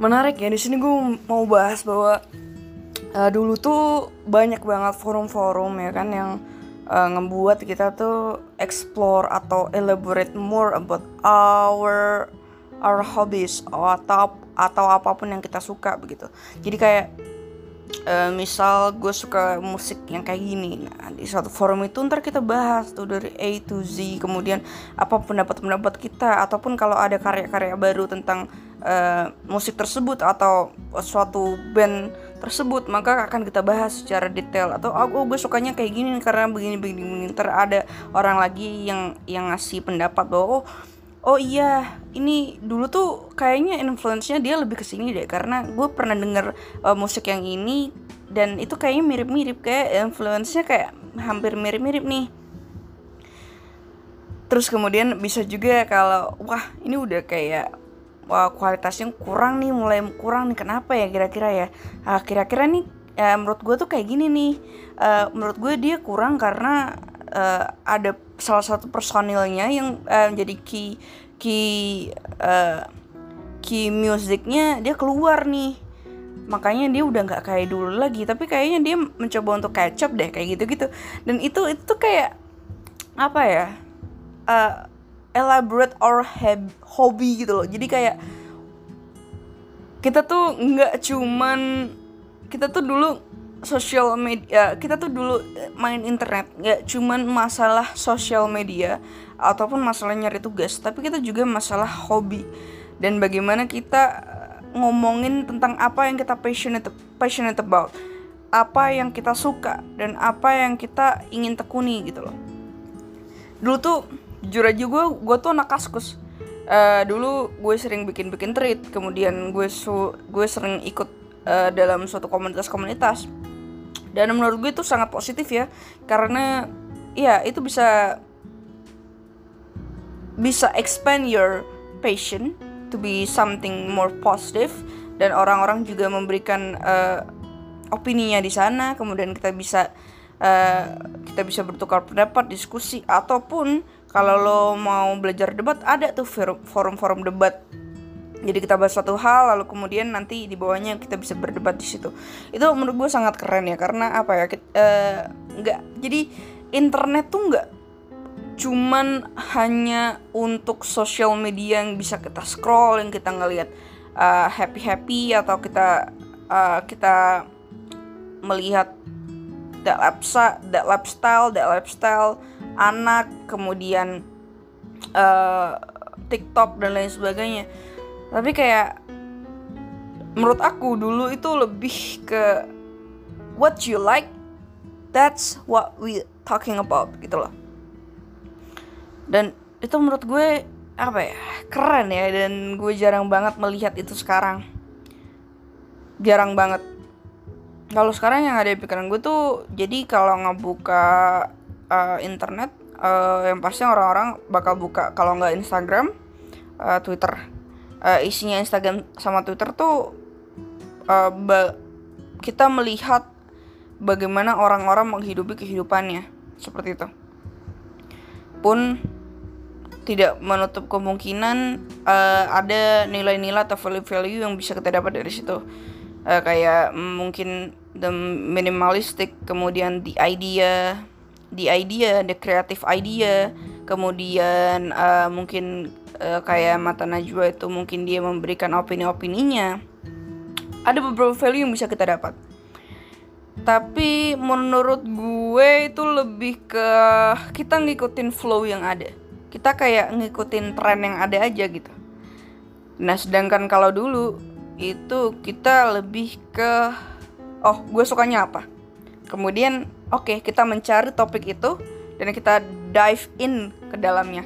menarik ya. Di sini gue mau bahas bahwa uh, dulu tuh banyak banget forum-forum ya kan yang uh, ngebuat kita tuh explore atau elaborate more about our our hobbies atau atau apa pun yang kita suka begitu. Jadi kayak uh, misal gue suka musik yang kayak gini. Nah di suatu forum itu ntar kita bahas tuh dari A to Z kemudian apa pendapat-pendapat kita ataupun kalau ada karya-karya baru tentang uh, musik tersebut atau suatu band tersebut maka akan kita bahas secara detail atau oh, oh gue sukanya kayak gini karena begini begini, begini. ntar ada orang lagi yang yang ngasih pendapat bahwa oh oh iya ini dulu tuh kayaknya influence-nya dia lebih ke sini deh karena gue pernah denger uh, musik yang ini dan itu kayaknya mirip-mirip kayak influence-nya kayak hampir mirip-mirip nih terus kemudian bisa juga kalau wah ini udah kayak wah kualitasnya kurang nih mulai kurang nih. Kenapa ya kira-kira ya? Ah, kira-kira nih uh, menurut gue tuh kayak gini nih. Uh, menurut gue dia kurang karena uh, ada salah satu personilnya yang uh, jadi key key uh, key musiknya dia keluar nih. Makanya dia udah nggak kayak dulu lagi. Tapi kayaknya dia mencoba untuk catch up deh kayak gitu gitu dan itu itu kayak apa ya? Uh, elaborate or have hobby gitu loh. Jadi kayak kita tuh nggak cuman kita tuh dulu sosial media kita tuh dulu eh, main internet nggak cuman masalah sosial media ataupun masalah nyari tugas tapi kita juga masalah hobi dan bagaimana kita eh, ngomongin tentang apa yang kita passionate passionate about apa yang kita suka dan apa yang kita ingin tekuni gitu loh. Dulu tuh jujur aja gue gue tuh anak kaskus. Uh, dulu gue sering bikin bikin tweet kemudian gue su gue sering ikut uh, dalam suatu komunitas-komunitas. Dan menurut gue itu sangat positif ya karena ya itu bisa bisa expand your passion to be something more positive dan orang-orang juga memberikan uh, opininya di sana. Kemudian kita bisa uh, kita bisa bertukar pendapat diskusi ataupun kalau lo mau belajar debat ada tuh forum-forum debat. Jadi kita bahas satu hal lalu kemudian nanti di bawahnya kita bisa berdebat di situ. Itu menurut gue sangat keren ya karena apa ya uh, nggak jadi internet tuh nggak cuman hanya untuk social media yang bisa kita scroll yang kita ngelihat uh, eh, happy happy atau kita uh, kita melihat that lifestyle that lifestyle lifestyle anak kemudian uh, TikTok dan lain sebagainya. Tapi kayak menurut aku dulu itu lebih ke what you like that's what we talking about gitu loh. Dan itu menurut gue apa ya keren ya dan gue jarang banget melihat itu sekarang. Jarang banget. Kalau sekarang yang ada di pikiran gue tuh jadi kalau ngebuka uh, internet uh, yang pasti orang-orang bakal buka kalau nggak Instagram uh, Twitter. Uh, isinya Instagram sama Twitter tuh uh, kita melihat bagaimana orang-orang menghidupi kehidupannya seperti itu. Pun tidak menutup kemungkinan uh, ada nilai-nilai atau value-value yang bisa kita dapat dari situ. Uh, kayak mungkin the minimalistic kemudian the idea the idea the creative idea. Kemudian uh, mungkin uh, kayak mata najwa itu mungkin dia memberikan opini-opininya. Ada beberapa value yang bisa kita dapat. Tapi menurut gue itu lebih ke kita ngikutin flow yang ada. Kita kayak ngikutin tren yang ada aja gitu. Nah sedangkan kalau dulu itu kita lebih ke oh gue sukanya apa? Kemudian oke kita mencari topik itu dan kita dive in ke dalamnya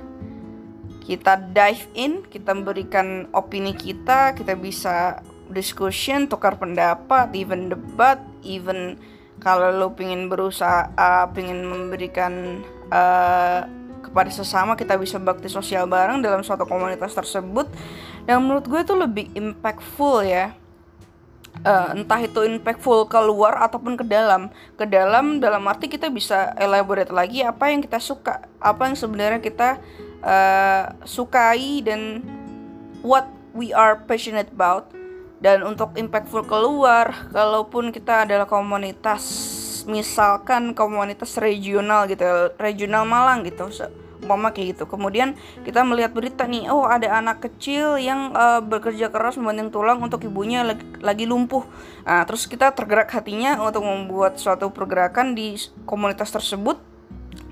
kita dive in, kita memberikan opini kita, kita bisa discussion, tukar pendapat, even debat, even kalau lo pengen berusaha, uh, pengen memberikan uh, kepada sesama, kita bisa bakti sosial bareng dalam suatu komunitas tersebut. Dan menurut gue itu lebih impactful ya. Uh, entah itu impactful keluar ataupun ke dalam. Ke dalam dalam arti kita bisa elaborate lagi apa yang kita suka apa yang sebenarnya kita uh, sukai dan what we are passionate about. Dan untuk impactful keluar kalaupun kita adalah komunitas misalkan komunitas regional gitu regional Malang gitu umpama kayak gitu. Kemudian kita melihat berita nih oh ada anak kecil yang uh, bekerja keras membanting tulang untuk ibunya lagi, lagi lumpuh. Nah, terus kita tergerak hatinya untuk membuat suatu pergerakan di komunitas tersebut.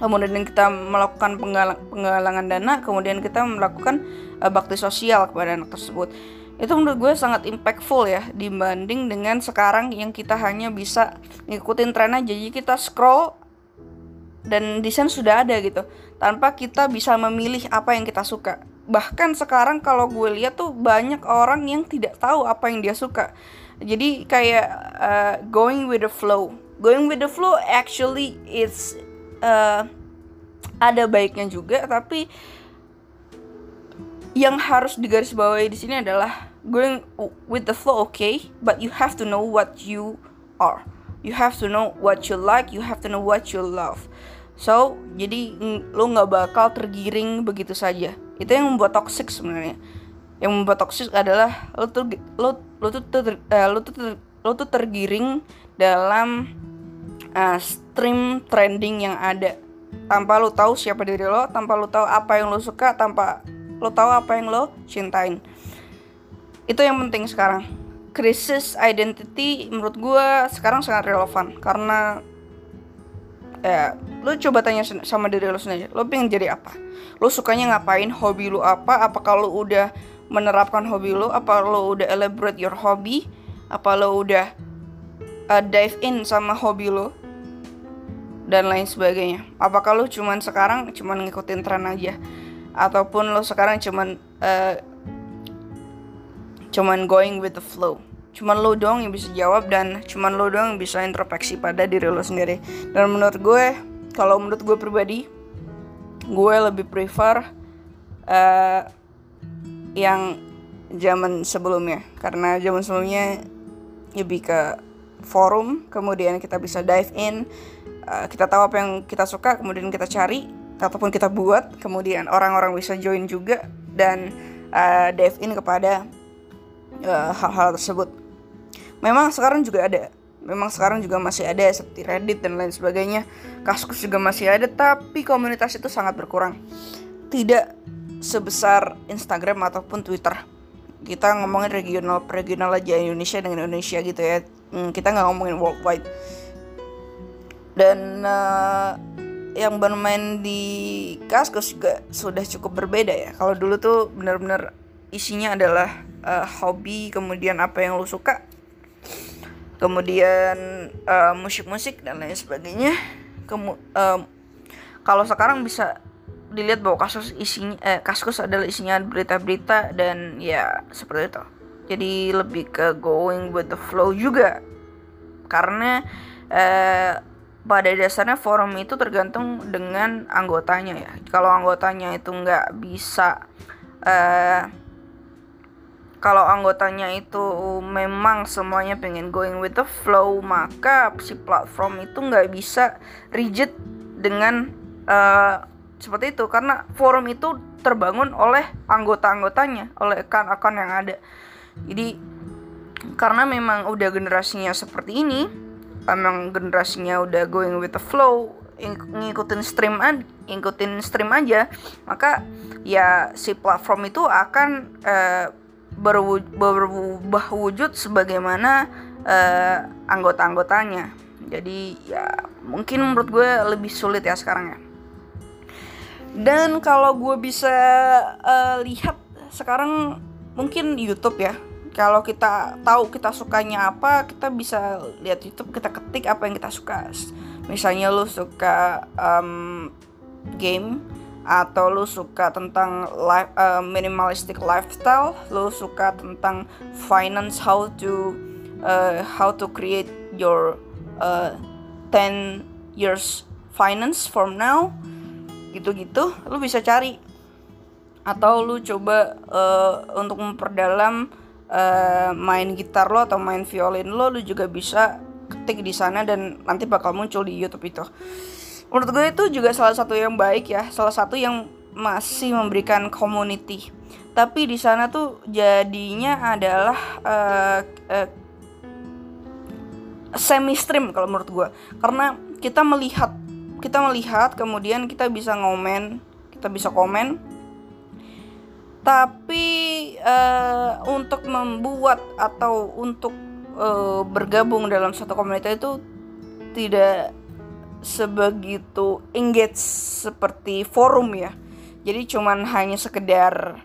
Kemudian kita melakukan penggalang, penggalangan dana kemudian kita melakukan uh, bakti sosial kepada anak tersebut. Itu menurut gue sangat impactful ya dibanding dengan sekarang yang kita hanya bisa ngikutin tren aja. Jadi kita scroll dan desain sudah ada gitu tanpa kita bisa memilih apa yang kita suka. Bahkan sekarang kalau gue lihat tuh banyak orang yang tidak tahu apa yang dia suka. Jadi kayak uh, going with the flow. Going with the flow actually it's uh, ada baiknya juga tapi yang harus digarisbawahi di sini adalah going with the flow okay? But you have to know what you are you have to know what you like you have to know what you love. So jadi lo nggak bakal tergiring begitu saja. Itu yang membuat toxic sebenarnya. Yang membuat toxic adalah lo tuh lo lo tuh ter, uh, lo tuh ter, lo tuh tergiring dalam uh, stream trending yang ada. Tanpa lo tahu siapa diri lo tanpa lo tahu apa yang lo suka tanpa lo tahu apa yang lo cintain. Itu yang penting sekarang krisis identity menurut gue sekarang sangat relevan karena ya lo coba tanya sama diri lo sendiri lo pengen jadi apa? Lo sukanya ngapain? Hobi lo apa? Apa kalau udah menerapkan hobi lo apa lo udah elaborate your hobby? Apa lo udah uh, dive in sama hobi lo dan lain sebagainya. Apakah lo cuman sekarang cuman ngikutin tren aja? Ataupun lo sekarang cuman uh, cuman going with the flow. Cuman lo doang yang bisa jawab dan cuman lo doang yang bisa introspeksi pada diri lo sendiri. Dan menurut gue kalau menurut gue pribadi gue lebih prefer uh, yang zaman sebelumnya. Karena zaman sebelumnya lebih ke forum kemudian kita bisa dive in uh, kita tahu apa yang kita suka kemudian kita cari ataupun kita buat kemudian orang-orang bisa join juga dan uh, dive in kepada hal-hal uh, tersebut. Memang sekarang juga ada, memang sekarang juga masih ada seperti Reddit dan lain sebagainya. Kaskus juga masih ada, tapi komunitas itu sangat berkurang. Tidak sebesar Instagram ataupun Twitter. Kita ngomongin regional regional aja Indonesia dengan Indonesia gitu ya. Hmm, kita nggak ngomongin worldwide. Dan uh, yang bermain di Kaskus juga sudah cukup berbeda ya. Kalau dulu tuh benar-benar isinya adalah uh, hobi kemudian apa yang lo suka kemudian uh, musik-musik dan lain sebagainya. Kemu uh, kalau sekarang bisa dilihat bahwa kasus isinya eh, kasus adalah isinya berita-berita dan ya seperti itu. Jadi lebih ke going with the flow juga. Karena eh, pada dasarnya forum itu tergantung dengan anggotanya ya. Kalau anggotanya itu nggak bisa eh, kalau anggotanya itu memang semuanya pengen going with the flow maka si platform itu nggak bisa rigid dengan uh, seperti itu. Karena forum itu terbangun oleh anggota-anggotanya oleh akun-akun yang ada. Jadi karena memang udah generasinya seperti ini memang generasinya udah going with the flow ngikutin stream an ngikutin stream aja maka ya si platform itu akan uh, berubah wujud sebagaimana uh, anggota-anggotanya. Jadi ya mungkin menurut gue lebih sulit ya sekarang ya. Dan kalau gue bisa uh, lihat sekarang mungkin YouTube ya. Kalau kita tahu kita sukanya apa, kita bisa lihat YouTube, kita ketik apa yang kita suka. Misalnya lu suka um, game, atau lu suka tentang life, uh, minimalistic lifestyle, lu suka tentang finance how to uh, how to create your uh, 10 years finance from now? Gitu-gitu lu bisa cari. Atau lu coba uh, untuk memperdalam uh, main gitar lo atau main violin lo lu juga bisa ketik di sana dan nanti bakal muncul di YouTube itu menurut gue itu juga salah satu yang baik ya salah satu yang masih memberikan community. Tapi di sana tuh jadinya adalah uh, uh, semi stream kalau menurut gue. Karena kita melihat kita melihat kemudian kita bisa ngomen kita bisa komen. Tapi uh, untuk membuat atau untuk uh, bergabung dalam satu komunitas itu tidak sebegitu engage seperti forum ya. Jadi cuman hanya sekedar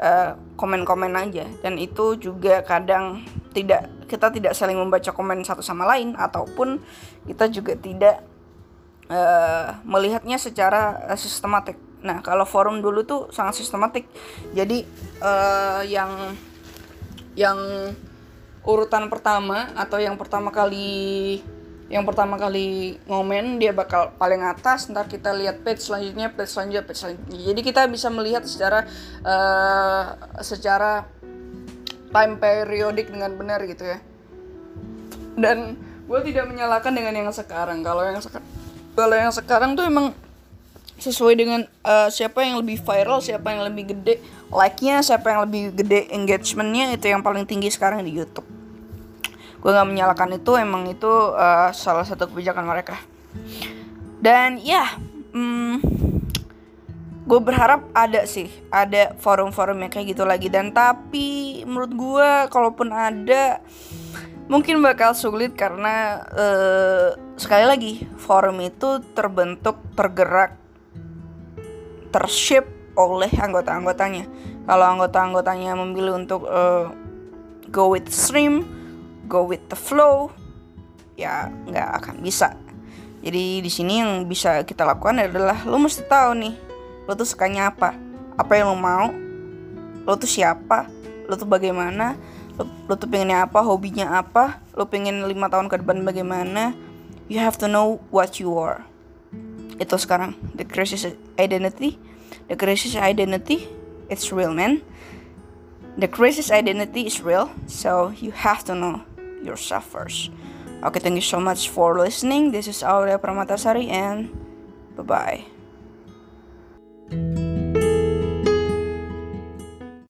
uh, komen-komen aja. Dan itu juga kadang tidak kita tidak saling membaca komen satu sama lain ataupun kita juga tidak uh, melihatnya secara uh, sistematik. Nah, kalau forum dulu tuh sangat sistematik. Jadi uh, yang yang urutan pertama atau yang pertama kali yang pertama kali ngomen dia bakal paling atas. Ntar kita lihat page selanjutnya page selanjutnya page selanjutnya. Jadi kita bisa melihat secara uh, secara time periodik dengan benar gitu ya. Dan gue tidak menyalahkan dengan yang sekarang. Kalau yang sekarang kalau yang sekarang tuh emang sesuai dengan uh, siapa yang lebih viral, siapa yang lebih gede like-nya, siapa yang lebih gede engagement-nya itu yang paling tinggi sekarang di YouTube. Gue nggak menyalahkan itu, emang itu uh, salah satu kebijakan mereka. Dan ya, hmm, gue berharap ada sih, ada forum-forum yang kayak gitu lagi. Dan tapi menurut gue, kalaupun ada, mungkin bakal sulit karena uh, sekali lagi forum itu terbentuk, tergerak tershape oleh anggota-anggotanya. Kalau anggota-anggotanya memilih untuk uh, go with stream, go with the flow, ya nggak akan bisa. Jadi di sini yang bisa kita lakukan adalah lo mesti tahu nih, lo tuh sukanya apa, apa yang lo mau, lo tuh siapa, lo tuh bagaimana, lo, lo tuh pengennya apa, hobinya apa, lo pengen lima tahun ke depan bagaimana. You have to know what you are. Itu sekarang. The crisis identity the crisis identity it's real man. The crisis identity is real so you have to know yourself first. Okay, thank you so much for listening. This is Aurea Pramatasari and bye bye.